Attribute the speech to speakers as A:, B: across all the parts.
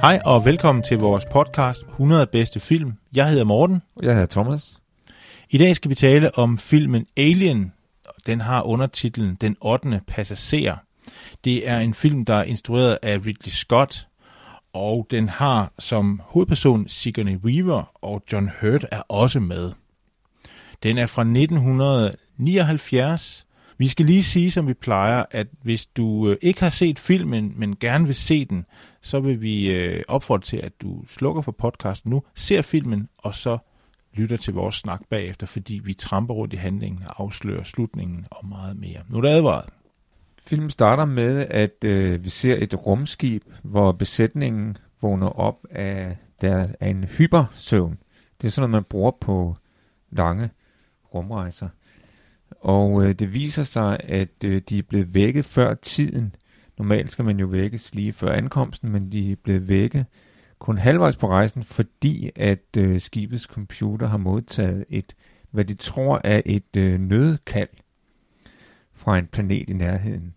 A: Hej og velkommen til vores podcast 100 bedste film. Jeg hedder Morten.
B: Jeg hedder Thomas.
A: I dag skal vi tale om filmen Alien. Den har undertitlen Den 8. passager. Det er en film, der er instrueret af Ridley Scott, og den har som hovedperson Sigourney Weaver, og John Hurt er også med. Den er fra 1979. Vi skal lige sige, som vi plejer, at hvis du øh, ikke har set filmen, men gerne vil se den, så vil vi øh, opfordre til, at du slukker for podcasten nu, ser filmen, og så lytter til vores snak bagefter, fordi vi tramper rundt i handlingen og afslører slutningen og meget mere. Nu er det advaret.
B: Filmen starter med, at øh, vi ser et rumskib, hvor besætningen vågner op af, der er en hypersøvn. Det er sådan noget, man bruger på lange rumrejser. Og øh, det viser sig, at øh, de er blevet vækket før tiden. Normalt skal man jo vækkes lige før ankomsten, men de er blevet vækket kun halvvejs på rejsen, fordi at øh, skibets computer har modtaget et, hvad de tror er et øh, nødkald fra en planet i nærheden.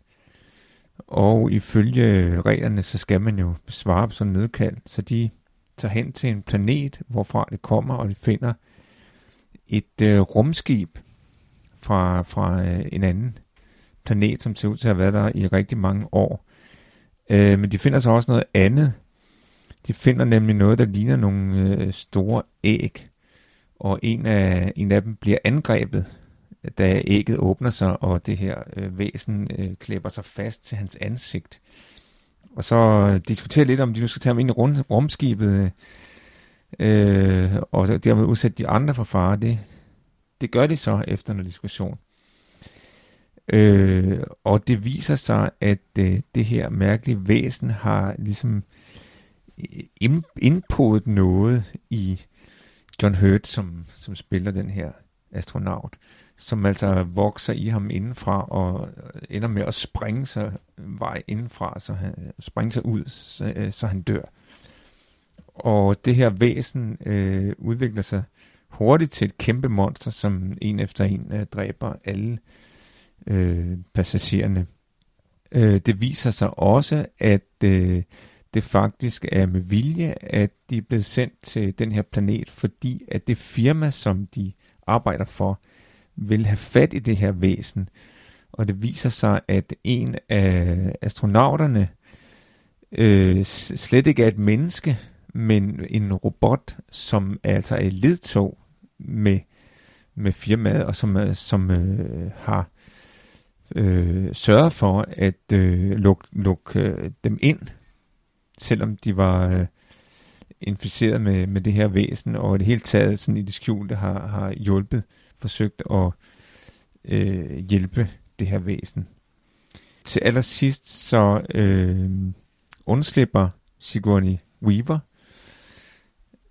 B: Og ifølge reglerne, så skal man jo svare på sådan en nødkald, så de tager hen til en planet, hvorfra det kommer, og de finder et øh, rumskib fra, fra øh, en anden planet, som ser ud til at have været der i rigtig mange år. Øh, men de finder så også noget andet. De finder nemlig noget, der ligner nogle øh, store æg, og en af, en af dem bliver angrebet, da ægget åbner sig, og det her øh, væsen øh, klæber sig fast til hans ansigt. Og så øh, diskuterer lidt, om de nu skal tage ham ind i rum, rumskibet, øh, og dermed udsætte de andre for fare. Det, det gør de så efter en diskussion. Øh, og det viser sig, at øh, det her mærkelige væsen har ligesom øh, indpodet noget i John Hurt, som, som spiller den her astronaut, som altså vokser i ham indenfra og øh, ender med at springe sig vej indenfra, så han springer sig ud, så, øh, så han dør. Og det her væsen øh, udvikler sig hurtigt til et kæmpe monster, som en efter en øh, dræber alle øh, passagererne. Øh, det viser sig også, at øh, det faktisk er med vilje, at de er blevet sendt til den her planet, fordi at det firma, som de arbejder for, vil have fat i det her væsen. Og det viser sig, at en af astronauterne øh, slet ikke er et menneske, men en robot, som altså er i ledtog med, med firmaet, og som, øh, som øh, har øh, sørget for at øh, lukke luk, øh, dem ind, selvom de var øh, inficeret med, med det her væsen, og det hele taget sådan i det skjulte har, har hjulpet, forsøgt at øh, hjælpe det her væsen. Til allersidst så øh, undslipper Sigourney Weaver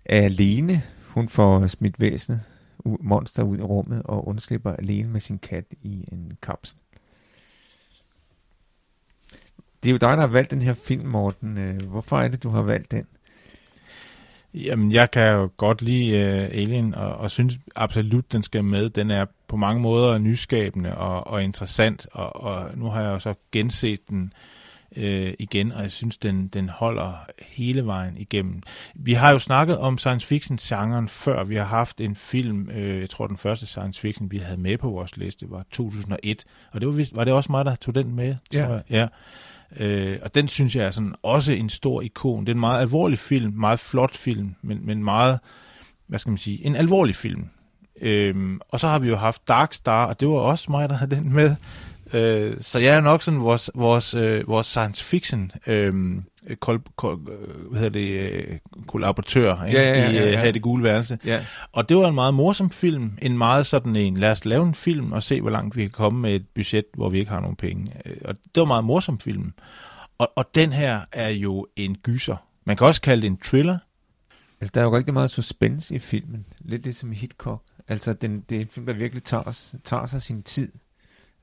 B: alene. Hun får smidt væsenet, monster ud i rummet, og undslipper alene med sin kat i en kapsel. Det er jo dig, der har valgt den her film, Morten. Øh, hvorfor er det, du har valgt den?
A: Jamen, jeg kan jo godt lide uh, Alien, og, og synes absolut, den skal med. Den er på mange måder nyskabende og, og interessant, og, og nu har jeg jo så genset den uh, igen, og jeg synes, den, den holder hele vejen igennem. Vi har jo snakket om science fiction-genren før. Vi har haft en film, uh, jeg tror den første science fiction, vi havde med på vores liste, var 2001, og det var, vist, var det også mig, der tog den med,
B: ja.
A: tror jeg. Ja. Øh, og den synes jeg er sådan også en stor ikon. Det er en meget alvorlig film, meget flot film, men, men meget, hvad skal man sige, en alvorlig film. Øhm, og så har vi jo haft Dark Star, og det var også mig, der havde den med. Øh, så jeg er nok sådan vores, vores, øh, vores science fiction øh, kol, kol, øh, hvad hedder det, øh, kollaboratør ikke?
B: Ja, ja, ja,
A: i
B: ja,
A: øh,
B: ja.
A: Her det gule værelse.
B: Ja.
A: Og det var en meget morsom film. En meget sådan en, lad os lave en film og se, hvor langt vi kan komme med et budget, hvor vi ikke har nogen penge. Øh, Og det var en meget morsom film. Og, og den her er jo en gyser. Man kan også kalde det en thriller.
B: Altså, der er jo rigtig meget suspense i filmen. Lidt ligesom i Hitchcock. Altså, den, det er en film, der virkelig tager, tager sig sin tid.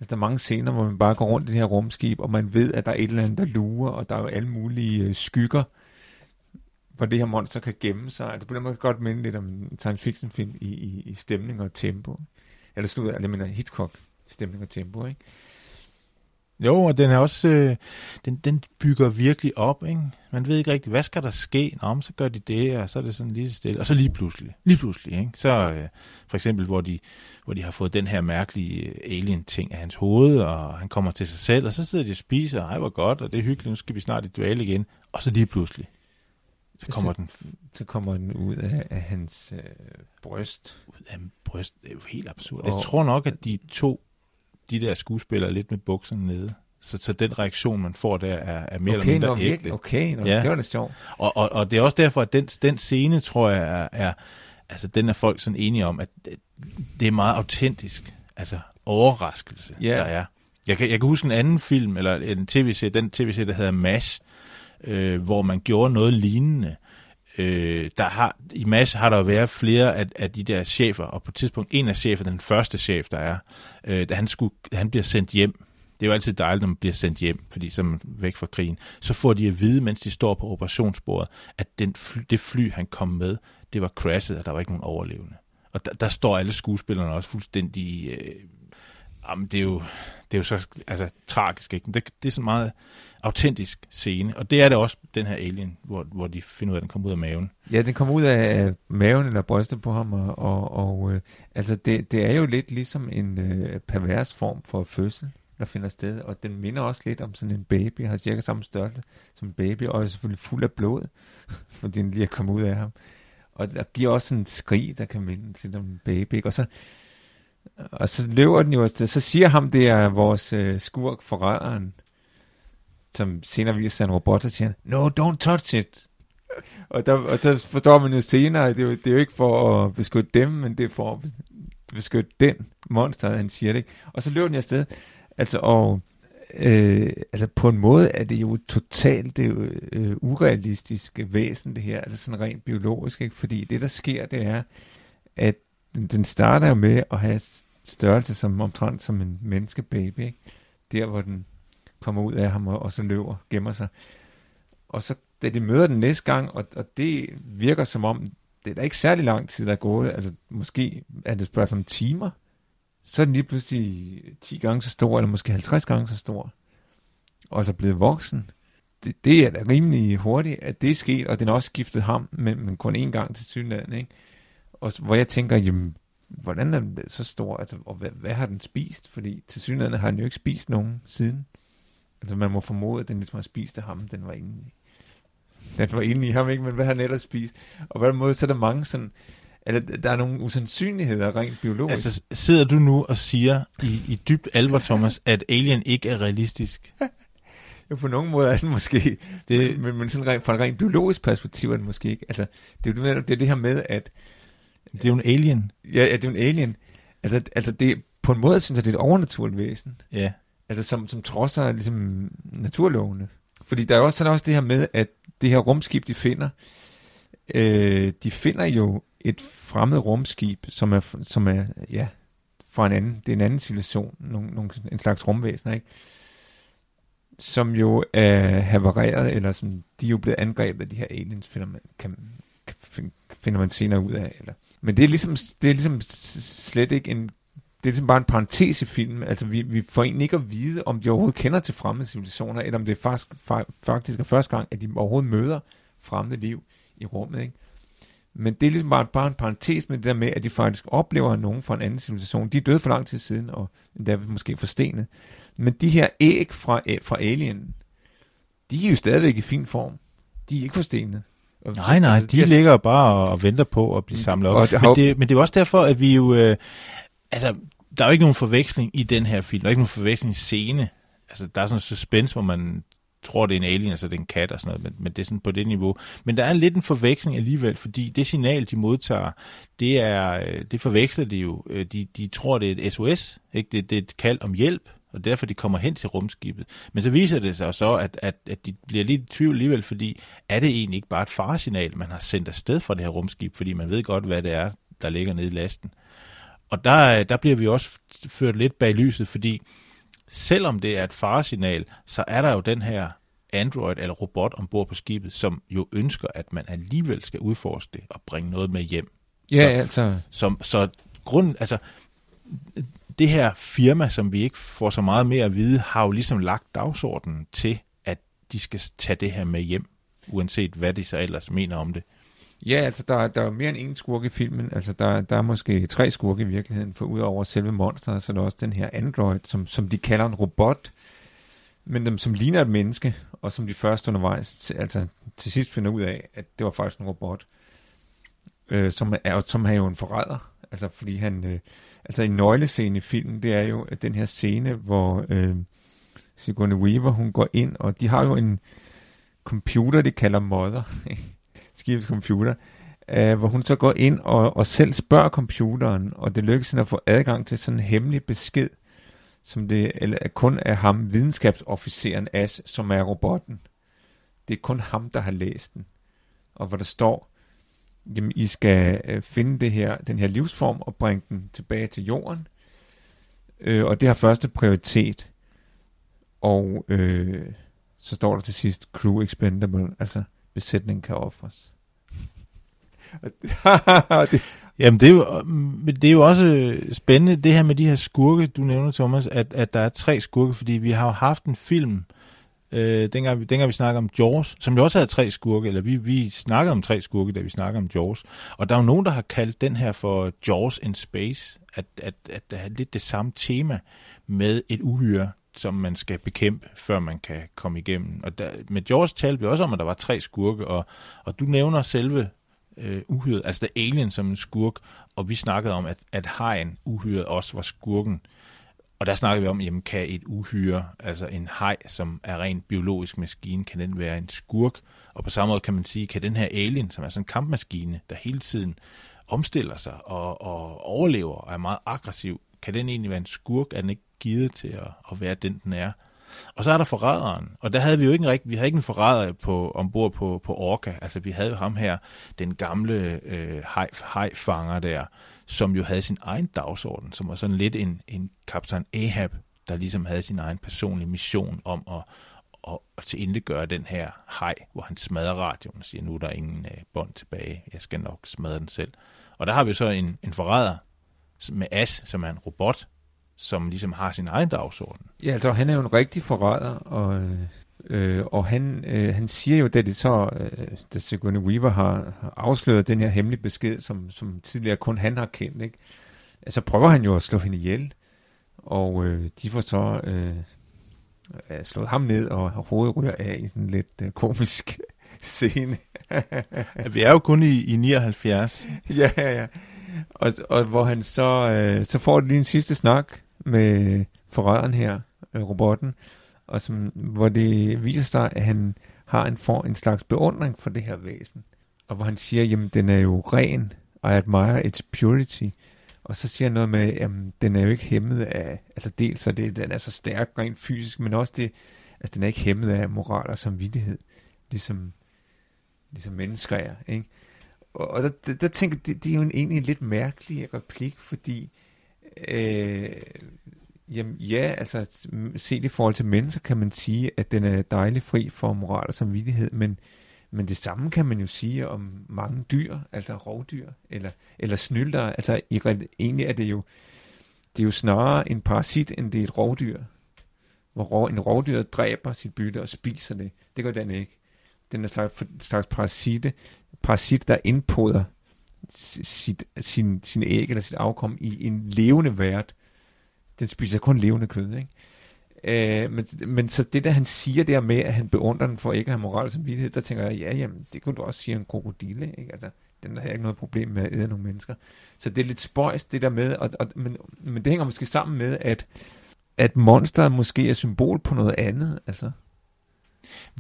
B: Altså, der er mange scener, hvor man bare går rundt i det her rumskib, og man ved, at der er et eller andet, der lurer, og der er jo alle mulige øh, skygger, hvor det her monster kan gemme sig. Altså, på den måde kan godt minde lidt om en science fiction film i, i, i stemning og tempo. Eller slut, jeg mener Hitchcock, stemning og tempo, ikke?
A: Jo, og den er også, øh, den, den bygger virkelig op, ikke? Man ved ikke rigtigt, hvad skal der ske? Nå, så gør de det, og så er det sådan lige så stille. Og så lige pludselig, lige pludselig, ikke? Så øh, for eksempel, hvor de, hvor de har fået den her mærkelige øh, alien-ting af hans hoved, og han kommer til sig selv, og så sidder de og spiser, ej, hvor godt, og det er hyggeligt, nu skal vi snart i dual igen. Og så lige pludselig, så kommer den
B: Så kommer den ud af, af hans øh, bryst.
A: ud af bryst. Det er jo helt absurd.
B: Og-
A: Jeg tror nok, at de to, de der skuespillere, er lidt med bukserne nede. Så, så den reaktion, man får der, er, er mere
B: okay,
A: eller
B: nå,
A: mindre ægte.
B: okay, nå,
A: Ja.
B: det var da sjovt.
A: Og, og, og det er også derfor, at den, den scene, tror jeg, er, er, altså den er folk sådan enige om, at det- er meget autentisk. Altså overraskelse,
B: Ja.
A: der er. Jeg kan, jeg kan huske en anden film, eller en tv-serie, den tv-serie, der hedder MASH, øh, hvor man gjorde noget lignende. Øh, der har, I MASH har der jo været flere af, af de der chefer, og på et tidspunkt, en af cheferne, den første chef, der er, øh, da han, skulle, han bliver sendt hjem, det er jo altid dejligt, når man bliver sendt hjem, fordi så er man væk fra krigen. Så får de at vide, mens de står på operationsbordet, at den fly, det fly, han kom med, det var crashet, og der var ikke nogen overlevende. Og der, der står alle skuespillerne også fuldstændig... Øh, jamen, det er jo, det er jo så altså, tragisk, ikke? Men det, det er sådan en meget autentisk scene. Og det er det også, den her alien, hvor, hvor de finder ud af, at den kommer ud af maven.
B: Ja, den kommer ud af maven eller brystet på ham, og, og, og øh, altså det, det er jo lidt ligesom en øh, pervers form for fødsel, der finder sted, og den minder også lidt om sådan en baby, har cirka samme størrelse som en baby, og er selvfølgelig fuld af blod, fordi den lige er kommet ud af ham. Og der giver også en skrig, der kan minde lidt om en baby, ikke? og så og så løber den jo afsted, så siger ham, det er vores øh, skurk, forræderen, som senere viser sig en robot, og siger, han, no, don't touch it. Og der, og så forstår man jo senere, det er jo, det er jo ikke for at beskytte dem, men det er for at beskytte den monster, han siger det. Ikke? Og så løber den afsted. Altså, og øh, altså på en måde er det jo totalt det er jo, øh, urealistisk væsen, det her. Altså sådan rent biologisk, ikke? Fordi det, der sker, det er, at den, den starter jo med at have størrelse som omtrent som en menneskebaby, ikke? Der, hvor den kommer ud af ham, og, og så løber, gemmer sig. Og så da de møder den næste gang, og, og det virker som om, det er da ikke særlig lang tid, der er gået, altså måske er det spørgsmål om timer, så er den lige pludselig 10 gange så stor, eller måske 50 gange så stor, og så blevet voksen. Det, det er da rimelig hurtigt, at det er sket, og den har også skiftet ham, men, men kun én gang til synligheden, ikke? Og hvor jeg tænker, jamen, hvordan er den så stor, altså, og hvad, hvad har den spist? Fordi til synligheden har den jo ikke spist nogen siden. Altså man må formode, at den ligesom har spist af ham, den var inde i. Den var inde i ham, ikke? Men hvad har den ellers spist? Og på den måde, så er der mange sådan, eller der er nogle usandsynligheder rent biologisk.
A: Altså, sidder du nu og siger i, i dybt alvor, Thomas, at Alien ikke er realistisk?
B: jo, på nogle måder er den måske,
A: Det-
B: det, men, men, men sådan rent, fra et rent biologisk perspektiv er den måske ikke. Altså, det er jo det, det, er det her med, at
A: Det er jo en alien.
B: ja, at det er en alien. Altså, altså det, på en måde synes jeg, det er et overnaturligt væsen.
A: Ja.
B: Altså som, som trodser ligesom naturlovene. Fordi der er jo også, sådan også det her med, at det her rumskib, de finder, øh, de finder jo et fremmed rumskib, som er, som er ja, fra en anden, det er en anden civilisation, nogle, nogle, en slags rumvæsener, ikke? Som jo er havareret, eller som de er jo blevet angrebet af de her aliens, finder man, kan, kan, fin- finder man senere ud af. Eller. Men det er ligesom, det er ligesom slet ikke en det er ligesom bare en parentes i filmen. Altså, vi, vi får egentlig ikke at vide, om de overhovedet kender til fremmede civilisationer, eller om det er faktisk, faktisk er første gang, at de overhovedet møder fremmede liv i rummet, ikke? Men det er ligesom bare, bare en parentes med det der med, at de faktisk oplever nogen fra en anden civilisation. De er døde for lang tid siden, og endda måske forstenet. Men de her æg fra, fra alien, de er jo stadigvæk i fin form. De er ikke forstenet.
A: Nej, nej,
B: altså,
A: de
B: har-
A: ligger bare og venter på at blive
B: Mm,
A: samlet op.
B: og det har
A: Men det, men det er også derfor, at vi jo... Øh, altså, der er jo ikke nogen forveksling i den her film. Der er ikke nogen forveksling i scene. Altså, der er sådan en suspense, hvor man tror, det er en alien, altså det er en kat og sådan noget, men, men det er sådan på det niveau. Men der er lidt en forveksling alligevel, fordi det signal, de modtager, det er, øh, det forveksler de jo. Øh, de, de tror, det er et SOS, ikke? Det, det er et kald om hjælp, og derfor de kommer hen til rumskibet. Men så viser det sig så, at, at, at de bliver lidt i tvivl alligevel, fordi er det egentlig ikke bare et faresignal, man har sendt afsted fra det her rumskib, fordi man ved godt, hvad det er, der ligger nede i lasten. Og der, der bliver vi også ført lidt bag lyset, fordi selvom det er et faresignal, så er der jo den her android eller robot ombord på skibet, som jo ønsker, at man alligevel skal udforske det og bringe noget med hjem.
B: Ja, så, altså.
A: Som, så grunden, altså, det her firma, som vi ikke får så meget mere at vide, har jo ligesom lagt dagsordenen til, at de skal tage det her med hjem, uanset hvad de så ellers mener om det.
B: Ja, altså der, der er mere end en skurke i filmen. Altså der, der er måske tre skurke i virkeligheden, for udover selve monsteret, så er der også den her android, som, som de kalder en robot, men dem, som ligner et menneske, og som de først undervejs, altså til sidst finder ud af, at det var faktisk en robot, øh, som, er, som er jo en forræder. Altså fordi han, øh, altså en nøglescene i filmen, det er jo den her scene, hvor øh, Sigourney Weaver, hun går ind, og de har jo en computer, de kalder Mother, skibets computer, øh, hvor hun så går ind og, og selv spørger computeren, og det lykkes hende at få adgang til sådan en hemmelig besked, som det eller kun er ham, videnskabsofficeren Ash, som er robotten. Det er kun ham, der har læst den. Og hvor der står, jamen I skal øh, finde det her, den her livsform og bringe den tilbage til jorden. Øh, og det har første prioritet. Og øh, så står der til sidst, crew expendable, altså besætningen kan offres.
A: Jamen, det er, jo, det er jo også øh, spændende, det her med de her skurke, du nævner, Thomas, at, at der er tre skurke, fordi vi har jo haft en film, øh, dengang, dengang vi snakker om Jaws, som jo også havde tre skurke, eller vi, vi snakkede om tre skurke, da vi snakker om Jaws. Og der er jo nogen, der har kaldt den her for Jaws in Space, at, at, at der er lidt det samme tema med et uhyre, som man skal bekæmpe, før man kan komme igennem. Og der, med Jaws talte vi også om, at der var tre skurke, og, og du nævner selve øh, uhyret, altså The alien som en skurk, og vi snakkede om, at, at hajen, uhyret, også var skurken. Og der snakker vi om, jamen kan et uhyre, altså en haj, som er rent biologisk maskine, kan den være en skurk? Og på samme måde kan man sige, kan den her alien, som er sådan en kampmaskine, der hele tiden omstiller sig og, og overlever og er meget aggressiv, kan den egentlig være en skurk? Er den ikke givet til at, at være den, den er? Og så er der forræderen, og der havde vi jo ikke en rigtig, vi havde ikke en forræder på, ombord på, på Orca. Altså vi havde ham her, den gamle øh, hajfanger der, som jo havde sin egen dagsorden, som var sådan lidt en, en kaptajn Ahab, der ligesom havde sin egen personlige mission om at, at, at tilindegøre den her hej, hvor han smadrer radioen og siger, nu er der ingen øh, bånd tilbage, jeg skal nok smadre den selv. Og der har vi så en, en forræder med Ash, som er en robot, som ligesom har sin egen dagsorden.
B: Ja, altså han er jo en rigtig forræder, og, øh, og han, øh, han siger jo, da det så, øh, da Sigourney Weaver har, har afsløret den her hemmelige besked, som, som tidligere kun han har kendt, ikke? altså prøver han jo at slå hende ihjel, og øh, de får så øh, slået ham ned, og hovedet ryger af i en lidt øh, komisk scene.
A: vi er jo kun i, i 79.
B: ja, ja, ja. Og, og hvor han så, øh, så får det lige en sidste snak, med forræderen her, øh, robotten, og som, hvor det viser sig, at han har en, for, en slags beundring for det her væsen. Og hvor han siger, jamen den er jo ren, I admire its purity. Og så siger han noget med, jamen den er jo ikke hæmmet af, altså dels så det, den er så stærk rent fysisk, men også det, at den er ikke hæmmet af moral og samvittighed, ligesom, ligesom mennesker er. Ikke? Og, og der, der, der tænker jeg, det, det er jo en, egentlig en lidt mærkelig replik, fordi Øh, jamen, ja, altså set i forhold til mennesker kan man sige, at den er dejlig fri for moral og samvittighed, men, men det samme kan man jo sige om mange dyr, altså rovdyr, eller, eller snylder. Altså i, egentlig er det jo, det er jo snarere en parasit, end det er et rovdyr. Hvor en rovdyr dræber sit bytte og spiser det. Det gør den ikke. Den er en slags, slags parasite, parasit, der indpoder sit, sin, sin æg eller sit afkom i en levende vært. Den spiser kun levende kød, ikke? Øh, men, men så det der, han siger der med, at han beundrer den for ikke at have moral som vidtighed, der tænker jeg, ja, jamen, det kunne du også sige en krokodille, ikke? Altså, den har ikke noget problem med at æde nogle mennesker. Så det er lidt spøjs, det der med, og, og, men, men det hænger måske sammen med, at, at monsteret måske er symbol på noget andet, altså.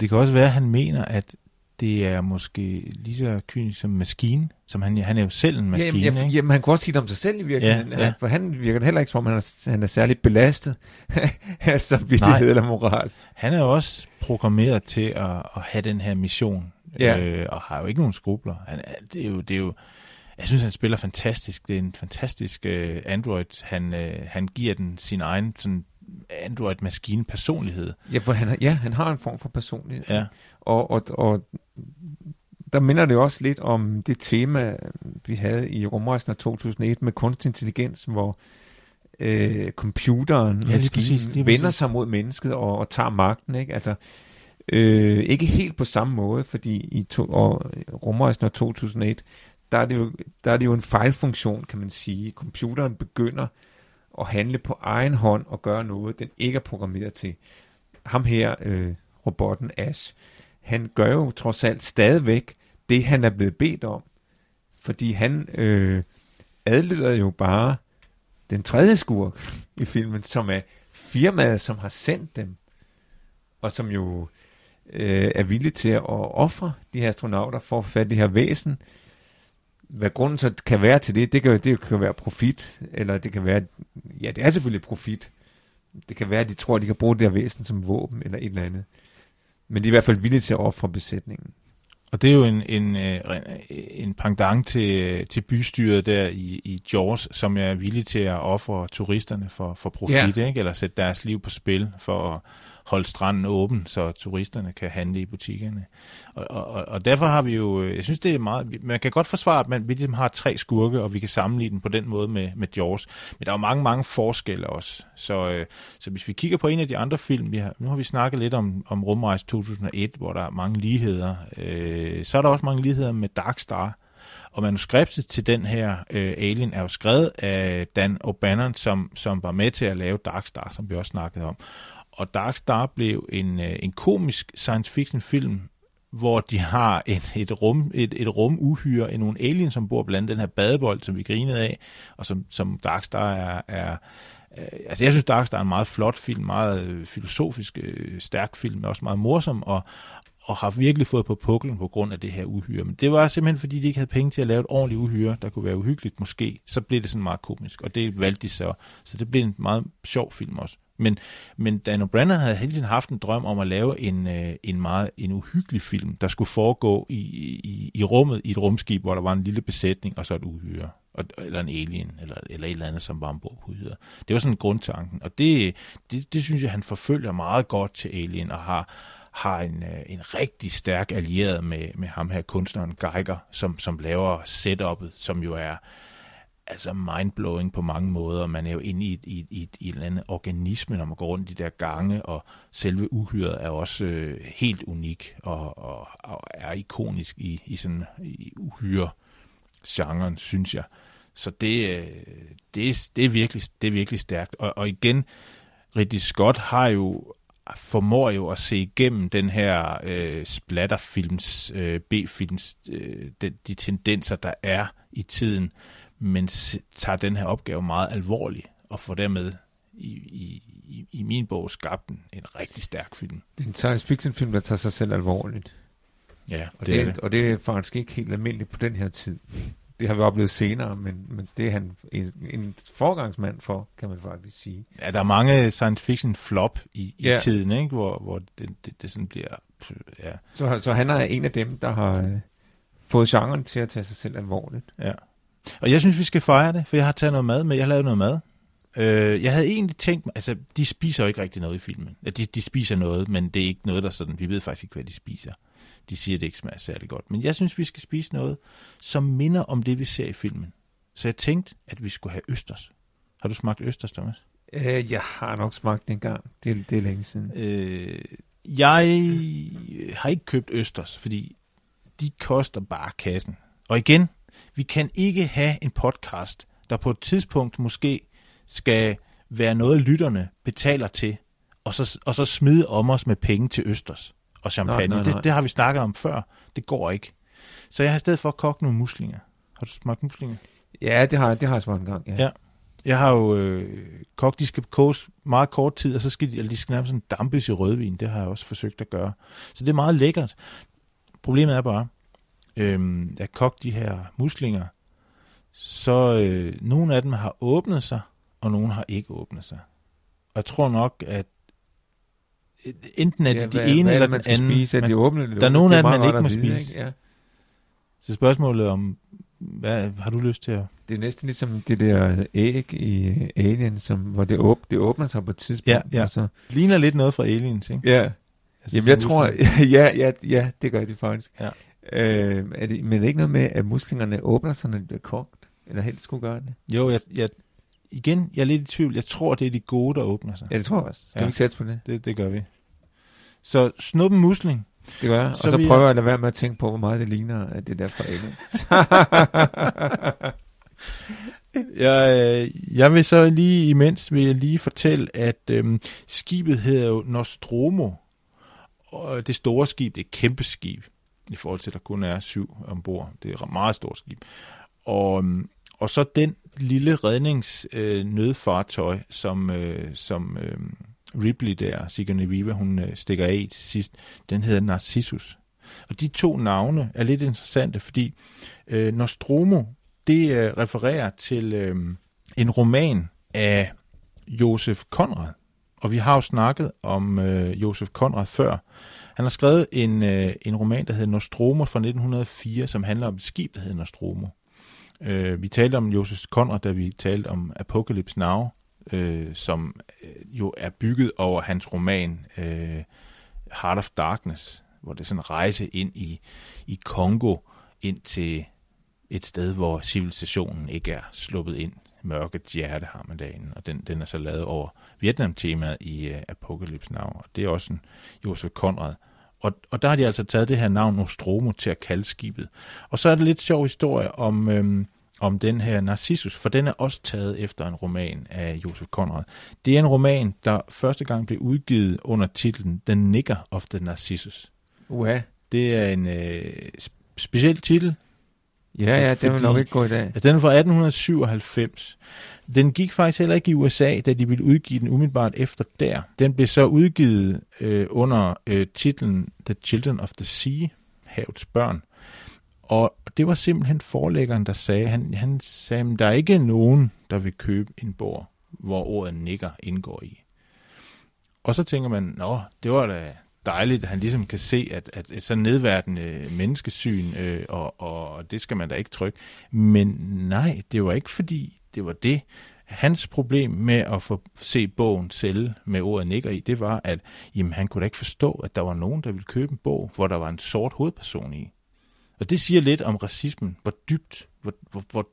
A: Det kan også være, at han mener, at det er måske lige så kynisk som maskine, som han, han er jo selv en maskine,
B: jamen,
A: ikke?
B: jamen, han kunne også sige det om sig selv i virkeligheden,
A: Ja, ja.
B: for han virker heller ikke som om, han er, han er særligt belastet af samvittighed eller moral.
A: Han er jo også programmeret til at, at have den her mission,
B: Ja.
A: øh, og har jo ikke nogen skrubler. Han, det, er jo, det er jo, jeg synes, han spiller fantastisk. Det er en fantastisk øh, Android. Han, øh, han giver den sin egen sådan Android-maskine personlighed.
B: Ja, for han, har- ja, han har en form for personlighed.
A: Ja.
B: Og, og, og der minder det også lidt om det tema, vi havde i rumrejsen af 2001 med kunstig intelligens, hvor øh, computeren,
A: lige
B: maskinen,
A: præcis, lige
B: vender sig mod mennesket og, og tager magten. Ikke? Altså, øh, ikke helt på samme måde, fordi i to, og rumrejsen af 2001, der er, det jo, der er det jo en fejlfunktion, kan man sige. Computeren begynder at handle på egen hånd og gøre noget, den ikke er programmeret til. Ham her, øh, robotten Ash, han gør jo trods alt stadigvæk det, han er blevet bedt om. Fordi han øh, adlyder jo bare den tredje skurk i filmen, som er firmaet, som har sendt dem, og som jo øh, er villig til at ofre de her astronauter for at få fat i det her væsen. Hvad grunden så kan være til det, det kan, det kan være profit, eller det kan være, ja, det er selvfølgelig profit. Det kan være, at de tror, at de kan bruge det her væsen som våben, eller et eller andet. Men de er i hvert fald villige til at ofre besætningen.
A: Og det er jo en, en, øh, en pendant til, til bystyret der i, i Jaws, som er villig til at ofre turisterne for, for profit,
B: Ja.
A: ikke? eller sætte deres liv på spil for at holde stranden åben, så turisterne kan handle i butikkerne. Og, og, og- og derfor har vi jo, øh, jeg synes det er meget, man kan godt forsvare, at man, vi ligesom har tre skurke, og vi kan sammenligne den på den måde med, med Jaws. Men der er jo mange, mange forskelle også. Så, øh, så hvis vi kigger på en af de andre film, vi har, nu har vi snakket lidt om, om Rumrejse 2001, hvor der er mange ligheder. Øh, så er der også mange ligheder med Dark Star. Og manuskriptet til den her øh, Alien er jo skrevet af Dan O'Bannon, som, som var med til at lave Dark Star, som vi også snakkede om. Og Dark Star blev en, øh, en komisk science fiction film, hvor de har et, et, rum, et, et rum uhyre, en nogle aliens, som bor blandt den her badebold, som vi grinede af, og som, som Dark Star er, er øh, altså jeg synes Dark Star er en meget flot film, meget øh, filosofisk, stærk film, også meget morsom, og, og har virkelig fået på puklen på grund af det her uhyre. Men det var simpelthen, fordi de ikke havde penge til at lave et ordentligt uhyre, der kunne være uhyggeligt måske. Så blev det sådan meget komisk, og det valgte de så. Så det blev en meget sjov film også. Men, men Dan O'Brien havde hele tiden haft en drøm om at lave en, øh, en meget en uhyggelig film, der skulle foregå i, i, i rummet i et rumskib, hvor der var en lille besætning og så et uhyre. Og, eller en alien, eller, eller et eller andet, som var ombord på uhyret. Det var sådan grundtanken, og det, det, det synes jeg, han forfølger meget godt til Alien, og har, har en, øh, en rigtig stærk allieret med, med ham her, kunstneren Geiger, som, som laver setup'et, som jo er altså mindblowing på mange måder. Man er jo inde i, et, i, et, i, et, i en eller anden organisme, når man går rundt i de der gange, og selve uhyret er også øh, helt unik og, og, og er ikonisk i, i sådan i uhyre-genren, synes jeg. Så det, øh, det, det, er virkelig, det er virkelig stærkt. Og, og igen, Ridley Scott har jo formår jo at se igennem den her øh, splatterfilms, øh, B-films, øh, de, de tendenser, der er i tiden, men tager den her opgave meget alvorlig, og får dermed i, i, i, i min bog skabt en, en rigtig stærk film.
B: Det er en science fiction film, der tager sig selv alvorligt.
A: Ja,
B: Og
A: det,
B: det,
A: er
B: det,
A: det.
B: og det er faktisk ikke helt almindeligt på den her tid. Det har vi oplevet senere, men, men det er han en, en forgangsmand for, kan man faktisk sige.
A: Ja, der er mange science fiction flop i, i
B: Ja.
A: tiden, ikke? hvor, hvor det, det, det sådan bliver... Ja,
B: Så, så han er en af dem, der har øh, fået genren til at tage sig selv alvorligt.
A: Ja. Og jeg synes, vi skal fejre det, for jeg har taget noget mad med. Jeg har lavet noget mad. Øh, jeg havde egentlig tænkt mig, altså, de spiser jo ikke rigtig noget i filmen. Ja, de, de spiser noget, men det er ikke noget, der sådan, vi ved faktisk ikke, hvad de spiser. De siger, at det ikke smager særlig godt. Men jeg synes, vi skal spise noget, som minder om det, vi ser i filmen. Så jeg tænkte, at vi skulle have østers. Har du smagt østers, Thomas?
B: Øh, jeg har nok smagt det en gang. Det, er- det er længe siden.
A: Øh, jeg har ikke købt østers, fordi de koster bare kassen. Og igen, vi kan ikke have en podcast, der på et tidspunkt måske skal være noget, lytterne betaler til, og så, og så smide om os med penge til Østers og champagne.
B: Nej, nej, nej.
A: Det, det har vi snakket om før. Det går ikke. Så jeg har i stedet for kogt nogle muslinger. Har du smagt muslinger?
B: Ja, det har, det har jeg smagt en gang. Ja.
A: Ja. Jeg har jo øh, kogt, de skal koges meget kort tid, og så skal de, eller de skal nærmest sådan dampes i rødvin. Det har jeg også forsøgt at gøre. Så det er meget lækkert. Problemet er bare, øh, jeg kogt de her muslinger, så øh, nogle af dem har åbnet sig, og nogle har ikke åbnet sig. Og jeg tror nok, at øh, enten er det
B: Ja,
A: de
B: hvad-
A: ene
B: hvad er
A: eller
B: det, man
A: den anden.
B: Spise?
A: Men-
B: de åbne, eller
A: der er nogle
B: Det
A: af dem, man ikke må
B: at
A: spise.
B: ikke? Ja.
A: Så spørgsmålet om, hvad har du lyst til at...
B: Det er næsten ligesom det der æg i øh, Alien, som, hvor det, åb, det åbner sig på et tidspunkt.
A: Ja, ja.
B: Så,
A: Ligner lidt noget fra Aliens, ikke?
B: ja.
A: Altså,
B: Jamen, jeg tror, ja, ja, ja, det gør de faktisk.
A: Ja.
B: Øh, er det, men er det ikke noget med, at muslingerne åbner sig, når de bliver kogt? Eller helst skulle gøre det?
A: Jo, jeg, jeg, igen, jeg er lidt i tvivl. Jeg tror, det er de gode, der åbner sig.
B: Ja, det tror jeg også. Skal
A: Ja.
B: vi ikke sætte på det?
A: Det, det gør vi. Så snup en musling.
B: Det gør jeg. Og
A: Så
B: så prøver
A: jeg-
B: at lade være med at tænke på, hvor meget det ligner, at det der fra Alien.
A: Jeg, øh, jeg vil så lige imens vil jeg lige fortælle, at øhm, skibet hedder jo Nostromo. Og det store skib, det er et kæmpe skib, i forhold til, at der kun er syv ombord. Det er et meget stort skib. Og, øhm, og så den lille redningsnødfartøj, øh, nødfartøj, som, øh, som øh, Ripley der, Sigourney Viva, hun øh, stikker af til sidst, den hedder Narcissus. Og de to navne er lidt interessante, fordi øh, Nostromo, det øh, refererer til øh, en roman af Josef Konrad. Og vi har jo snakket om øh, Josef Konrad før. Han har skrevet en, øh, en roman, der hedder Nostromo fra 1904, som handler om et skib, der hedder Nostromo. Øh, vi talte om Josef Conrad, da vi talte om Apocalypse Now, øh, som øh, jo er bygget over hans roman øh, Heart of Darkness, hvor det er sådan en rejse ind i, i Kongo, ind til et sted, hvor civilisationen ikke er sluppet ind. Mørkets hjerte har man derinde, og den, den er så lavet over Vietnam-temaet i uh, Apocalypse Now, og det er også en Josef Konrad. Og, og der har de altså taget det her navn Nostromo til at kalde skibet. Og så er det lidt sjov historie om, øhm, om den her Narcissus, for den er også taget efter en roman af Josef Konrad. Det er en roman, der første gang blev udgivet under titlen The Nigger of the Narcissus.
B: Uha.
A: Det er en øh, sp- speciel titel,
B: Ja, ja, det vil nok ikke gå i dag.
A: Altså, den er fra 1897. Den gik faktisk heller ikke i USA, da de ville udgive den umiddelbart efter der. Den blev så udgivet øh, under øh, titlen The Children of the Sea, Havets Børn. Og det var simpelthen forlæggeren, der sagde, han, han sagde, at der er ikke nogen, der vil købe en bog, hvor ordet nigger indgår i. Og så tænker man, nå, det var da dejligt, at han ligesom kan se, at, at et sådan nedværdende menneskesyn, øh, og, og, det skal man da ikke trykke. Men nej, det var ikke fordi, det var det. Hans problem med at få se bogen sælge med ordet nigger i, det var, at jamen, han kunne da ikke forstå, at der var nogen, der ville købe en bog, hvor der var en sort hovedperson i. Og det siger lidt om racismen, hvor dybt, hvor, hvor, hvor,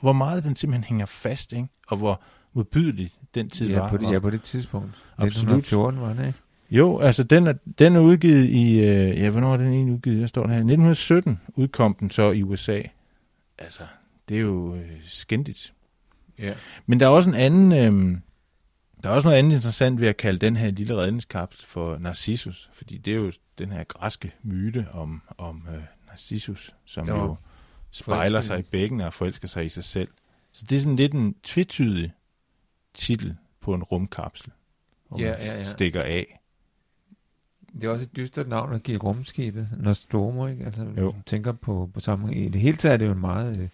A: hvor meget den simpelthen hænger fast, ikke? og hvor modbydelig den tid
B: Ja,
A: var.
B: på det, ja, på det tidspunkt.
A: Absolut.
B: 1914 var det, ikke?
A: Jo, altså den er, den er udgivet i, øh, ja, hvornår er den egentlig udgivet? Jeg står der her. 1917 udkom den så i USA. Altså, det er jo øh, skændigt.
B: Ja.
A: Men der er også en anden, øh, der er også noget andet interessant ved at kalde den her lille redningskapsel for Narcissus, fordi det er jo den her græske myte om, om øh, Narcissus, som
B: Jo.
A: jo spejler sig
B: i-
A: i bækken og forelsker sig i sig selv. Så det er sådan lidt en tvetydig titel på en rumkapsel, hvor
B: Ja,
A: man
B: ja, ja.
A: stikker af.
B: Det er også et dystert navn at give rumskibet, Nostromo, ikke? Altså,
A: Jo.
B: tænker på, på samme I det hele taget er det jo en meget øh,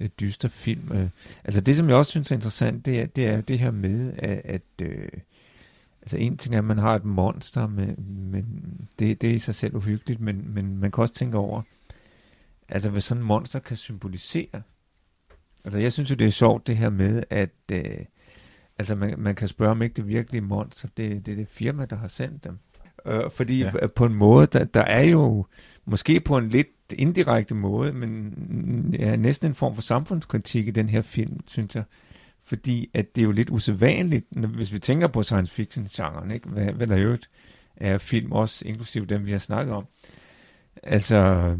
B: øh, dyster film. Øh. Altså det, som jeg også synes er interessant, det er det, er det her med, at, at øh, altså en ting er, at man har et monster, men, men det, det er i sig selv uhyggeligt, men, men man kan også tænke over, altså hvad sådan et monster kan symbolisere. Altså jeg synes jo, det er sjovt det her med, at øh, altså man, man kan spørge, om ikke det virkelige monster, det, det er det firma, der har sendt dem. Øh, fordi
A: Ja.
B: ja. på en måde, der, der er jo måske på en lidt indirekte måde, men ja, næsten en form for samfundskritik i den her film, synes jeg. Fordi at det er jo lidt usædvanligt, hvis vi tænker på science fiction-genren, ikke? Hvad, hvad der øvrigt er film også, inklusive dem, vi har snakket om. Altså,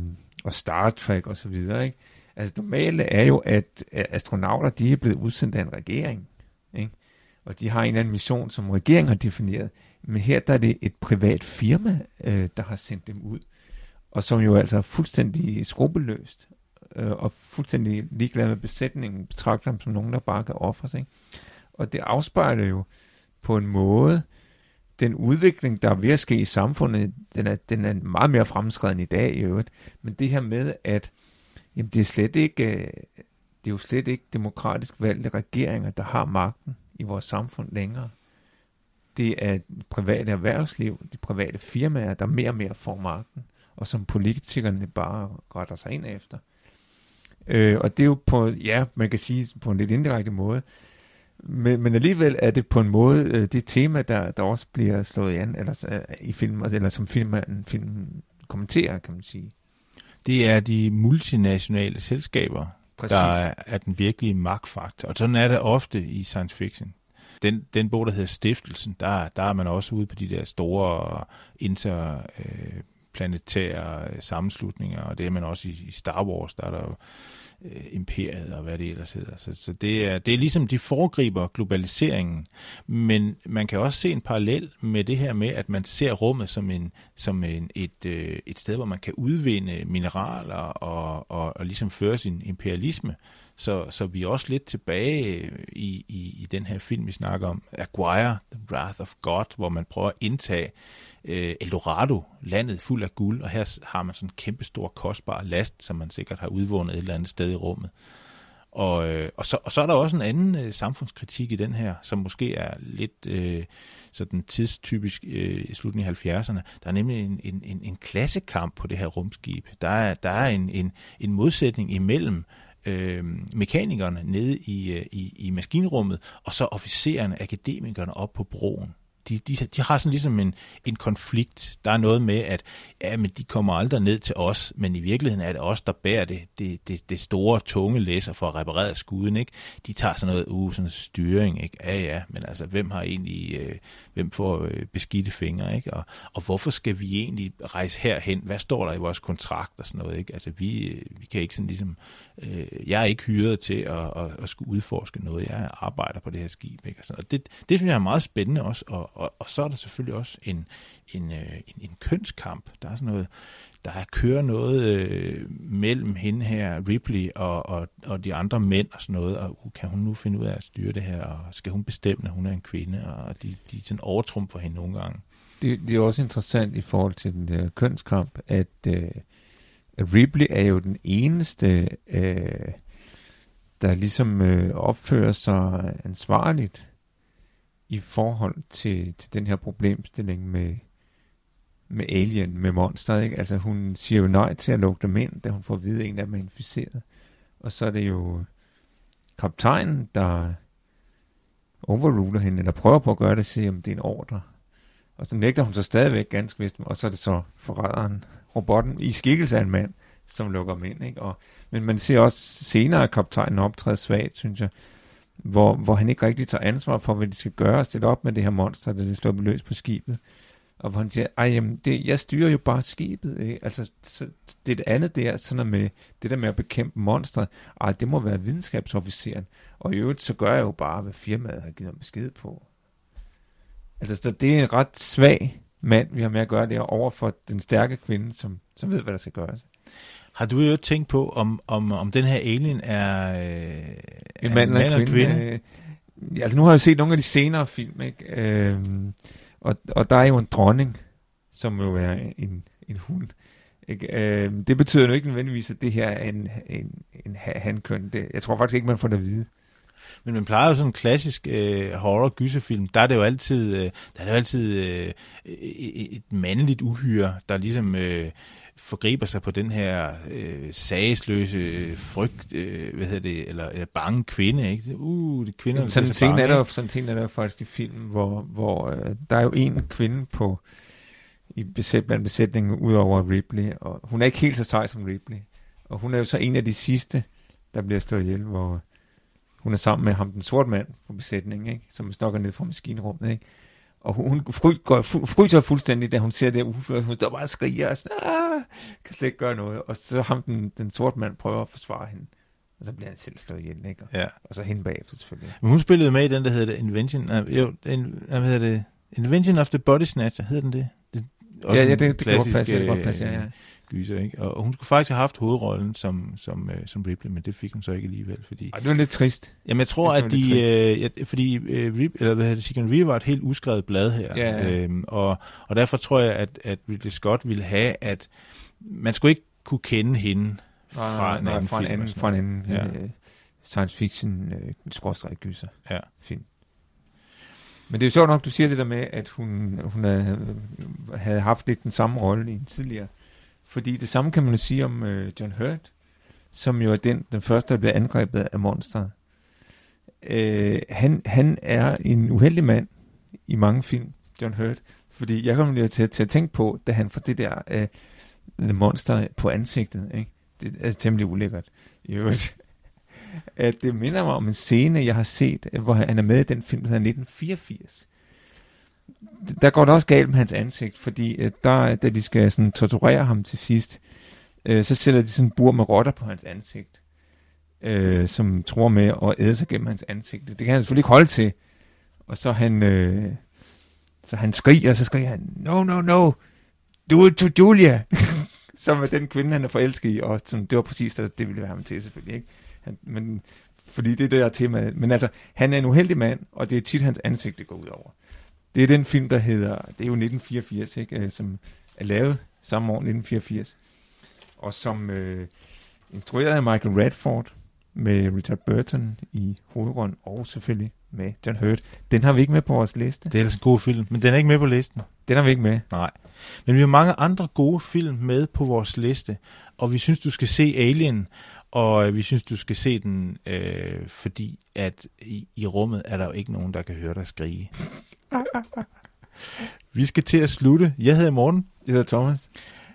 B: og Star Trek og så videre, ikke? Altså, normalt er jo, at astronauter, de er blevet udsendt af en regering, ikke? Og de har en eller anden mission, som regeringen har defineret. Men her der er det et privat firma, øh, der har sendt dem ud, og som jo altså er fuldstændig skrupelløst øh, og fuldstændig ligeglad med besætningen, betragter dem som nogen, der bare kan ofre sig. Og det afspejler jo på en måde den udvikling, der er ved at ske i samfundet, den er, den er meget mere fremskreden i dag i øvrigt. Men det her med, at jamen, det er slet ikke, øh, det er jo slet ikke demokratisk valgte regeringer, der har magten i vores samfund længere. Det er private erhvervsliv, de private firmaer, der mere og mere får magten, og som politikerne bare retter sig ind efter. Øh, og det er jo på, ja, man kan sige på en lidt indirekte måde, men, men alligevel er det på en måde øh, det tema, der, der også bliver slået an eller, øh, i film, eller som filmen, film kommenterer, kan man sige.
A: Det er de multinationale selskaber, Præcis. der er, er den virkelige magtfaktor. Og sådan er det ofte i science fiction. Den, den bog, der hedder Stiftelsen, der, der er man også ude på de der store øh, interplanetære øh, øh, sammenslutninger, og det er man også i, i Star Wars, der er der jo øh, imperiet og hvad det ellers hedder. Så, så det, er, det er ligesom, de foregriber globaliseringen, men man kan også se en parallel med det her med, at man ser rummet som, en, som en, et, øh, et sted, hvor man kan udvinde mineraler og, og, og ligesom føre sin imperialisme. Så, så vi er også lidt tilbage øh, i, i, i den her film, vi snakker om, Aguirre, The Wrath of God, hvor man prøver at indtage øh, Eldorado, landet fuld af guld, og her har man sådan en kæmpe stor kostbar last, som man sikkert har udvundet et eller andet sted i rummet. Og, øh, og, så, og så er der også en anden øh, samfundskritik i den her, som måske er lidt øh, sådan tidstypisk øh, i slutningen af 70'erne. Der er nemlig en, en, en, en klassekamp på det her rumskib. Der er, der er en, en, en modsætning imellem øh, mekanikerne nede i, øh, i, i maskinrummet, og så officererne, akademikerne op på broen de, de, de har sådan ligesom en, en konflikt. Der er noget med, at ja, men de kommer aldrig ned til os, men i virkeligheden er det os, der bærer det, det, det, det store, tunge læser for at reparere skuden. Ikke? De tager sådan noget, uh, sådan styring. Ikke? Ja, ja, men altså, hvem har egentlig, øh, hvem får øh, beskidte fingre? Ikke? Og, og hvorfor skal vi egentlig rejse herhen? Hvad står der i vores kontrakt og sådan noget? Ikke? Altså, vi, øh, vi kan ikke sådan ligesom, øh, jeg er ikke hyret til at, at, at skulle udforske noget. Jeg arbejder på det her skib. Ikke? Og, sådan. og det, det synes jeg er meget spændende også, og, og, og så er der selvfølgelig også en, en, øh, en, en kønskamp. Der er sådan noget, der kører noget øh, mellem hende her, Ripley, og, og, og de andre mænd og sådan noget, og uh, kan hun nu finde ud af at styre det her, og skal hun bestemme, at hun er en kvinde, og de, de sådan overtrumfer hende nogle gange.
B: Det, det er også interessant i forhold til den der kønskamp, at, øh, at Ripley er jo den eneste, øh, der ligesom øh, opfører sig ansvarligt i forhold til, til den her problemstilling med, med alien, med monster. Ikke? Altså hun siger jo nej til at lukke dem ind, da hun får at vide, at en af dem er inficeret. Og så er det jo kaptajnen, der overruler hende, eller prøver på at gøre det, siger, at det er en ordre. Og så nægter hun så stadigvæk ganske vist, og så er det så forræderen, robotten, i skikkelse af en mand, som lukker dem ind. Ikke? Og, men man ser også senere, at kaptajnen optræder svagt, synes jeg hvor, hvor han ikke rigtig tager ansvar for, hvad de skal gøre, og stille op med det her monster, der det slår løs på skibet. Og hvor han siger, ej, jamen, det, jeg styrer jo bare skibet. Ikke? Altså, så, det andet der, sådan med det der med at bekæmpe monstre, ej, det må være videnskabsofficeren. Og i øvrigt, så gør jeg jo bare, hvad firmaet har givet mig besked på. Altså, så det er en ret svag mand, vi har med at gøre der over for den stærke kvinde, som, som ved, hvad der skal gøres.
A: Har du jo tænkt på, om, om, om den her alien er, øh,
B: en mand eller en kvinde? kvinde? Øh, altså nu har jeg set nogle af de senere film, ikke? Øh, og, og der er jo en dronning, som jo er en, en hund. Ikke? Øh, det betyder jo ikke nødvendigvis, at det her er en, en, en hankøn. Det, jeg tror faktisk ikke, man får det at vide.
A: Men man plejer jo sådan en klassisk øh, horror-gyserfilm, der er det jo altid, øh, der er det jo altid øh, et mandligt uhyre, der ligesom øh, forgriber sig på den her øh, sagesløse frygt, øh, hvad hedder det, eller, eller bange kvinde, ikke? Uh, det kvinder,
B: sådan en scene er der, sådan en er der faktisk i filmen, hvor, hvor øh, der er jo en kvinde på i besæt, blandt besætningen ud over Ripley, og hun er ikke helt så sej som Ripley. Og hun er jo så en af de sidste, der bliver stået ihjel, hvor hun er sammen med ham, den sorte mand på besætningen, ikke? som stokker ned fra maskinrummet. Ikke? Og hun fry, går, fryser fuldstændig, da hun ser det uføre. Hun står bare og skriger og sådan, ah, kan slet ikke gøre noget. Og så ham, den, den sorte mand, prøver at forsvare hende. Og så bliver han selv slået ihjel, ikke? Og,
A: ja.
B: og så hende bagefter selvfølgelig.
A: Men hun spillede med i den, der hedder Invention. Uh, jo, den, hvad hedder det? Invention of the Body Snatcher, hedder den det? det
B: ja, ja, det, det kan godt passe, ja, det kan godt passe, ja, ja.
A: Øh, gyser, ikke? Og hun skulle faktisk have haft hovedrollen som, som, øh, som Ripley, men det fik hun så ikke alligevel, fordi...
B: Ej, det var lidt trist.
A: Jamen, jeg tror,
B: Det
A: at de... Øh, ja, fordi øh, Rip, eller hvad hedder det, Sigourney Weaver var et helt uskrevet blad her.
B: Ja, ja.
A: Øhm, og, og derfor tror jeg, at, at Ridley Scott ville have, at man skulle ikke kunne kende hende fra en anden
B: fra en
A: film.
B: anden,
A: og sådan
B: fra en anden
A: Ja.
B: øh, science fiction øh, skråstrej gyser
A: Ja.
B: film. Men det er jo sjovt nok, du siger det der med, at hun, hun havde, havde haft lidt den samme rolle i en tidligere. Fordi det samme kan man jo sige om øh, John Hurt, som jo er den, den første, der blev angrebet af monsteret. Øh, han, han er en uheldig mand i mange film, John Hurt. Fordi jeg kommer lige til, til at tænke på, da han får det der øh, monster på ansigtet. Ikke? Det er temmelig ulækkert. I øvrigt. At det minder mig om en scene, jeg har set, hvor han er med i den film, der hedder 1984. Der går det også galt med hans ansigt, fordi øh, der, øh, da de skal sådan, torturere ham til sidst, øh, så sætter de sådan en bur med rotter på hans ansigt, øh, som tror med at æde sig gennem hans ansigt. Det kan han selvfølgelig ikke holde til. Og så han, øh, så han skriger, og så skriger han, no, no, no, do it to Julia. som er den kvinde, han er forelsket i, og som, det var præcis det, det ville være ham til selvfølgelig, ikke? Han, men, fordi det er det der tema. Men altså, han er en uheldig mand, og det er tit hans ansigt, det går ud over. Det er den film, der hedder, det er jo 1984, ikke? Øh, som er lavet samme år, 1984, og som øh, instrueret af Michael Radford, med Richard Burton i hovedrollen, og selvfølgelig med John Hurt. Den har vi ikke med på vores liste.
A: Det er ellers en god film, men den er ikke med på listen.
B: Den har vi ikke med.
A: Nej. Men vi har mange andre gode film med på vores liste, og vi synes, du skal se Alien, og vi synes, du skal se den, øh, fordi at i, i rummet er der jo ikke nogen, der kan høre dig skrige. Vi skal til at slutte. Jeg hedder Morten.
B: Jeg hedder Thomas.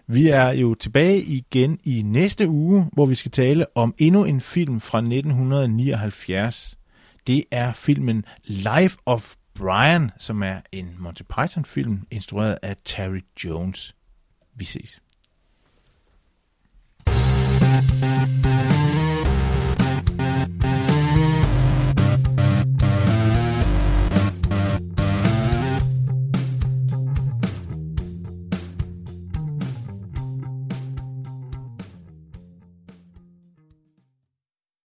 A: Vi er jo tilbage igen i næste uge, hvor vi skal tale om endnu en film fra 1979. Det er filmen Life of Brian, som er en Monty Python-film, instrueret af Terry Jones. Vi ses.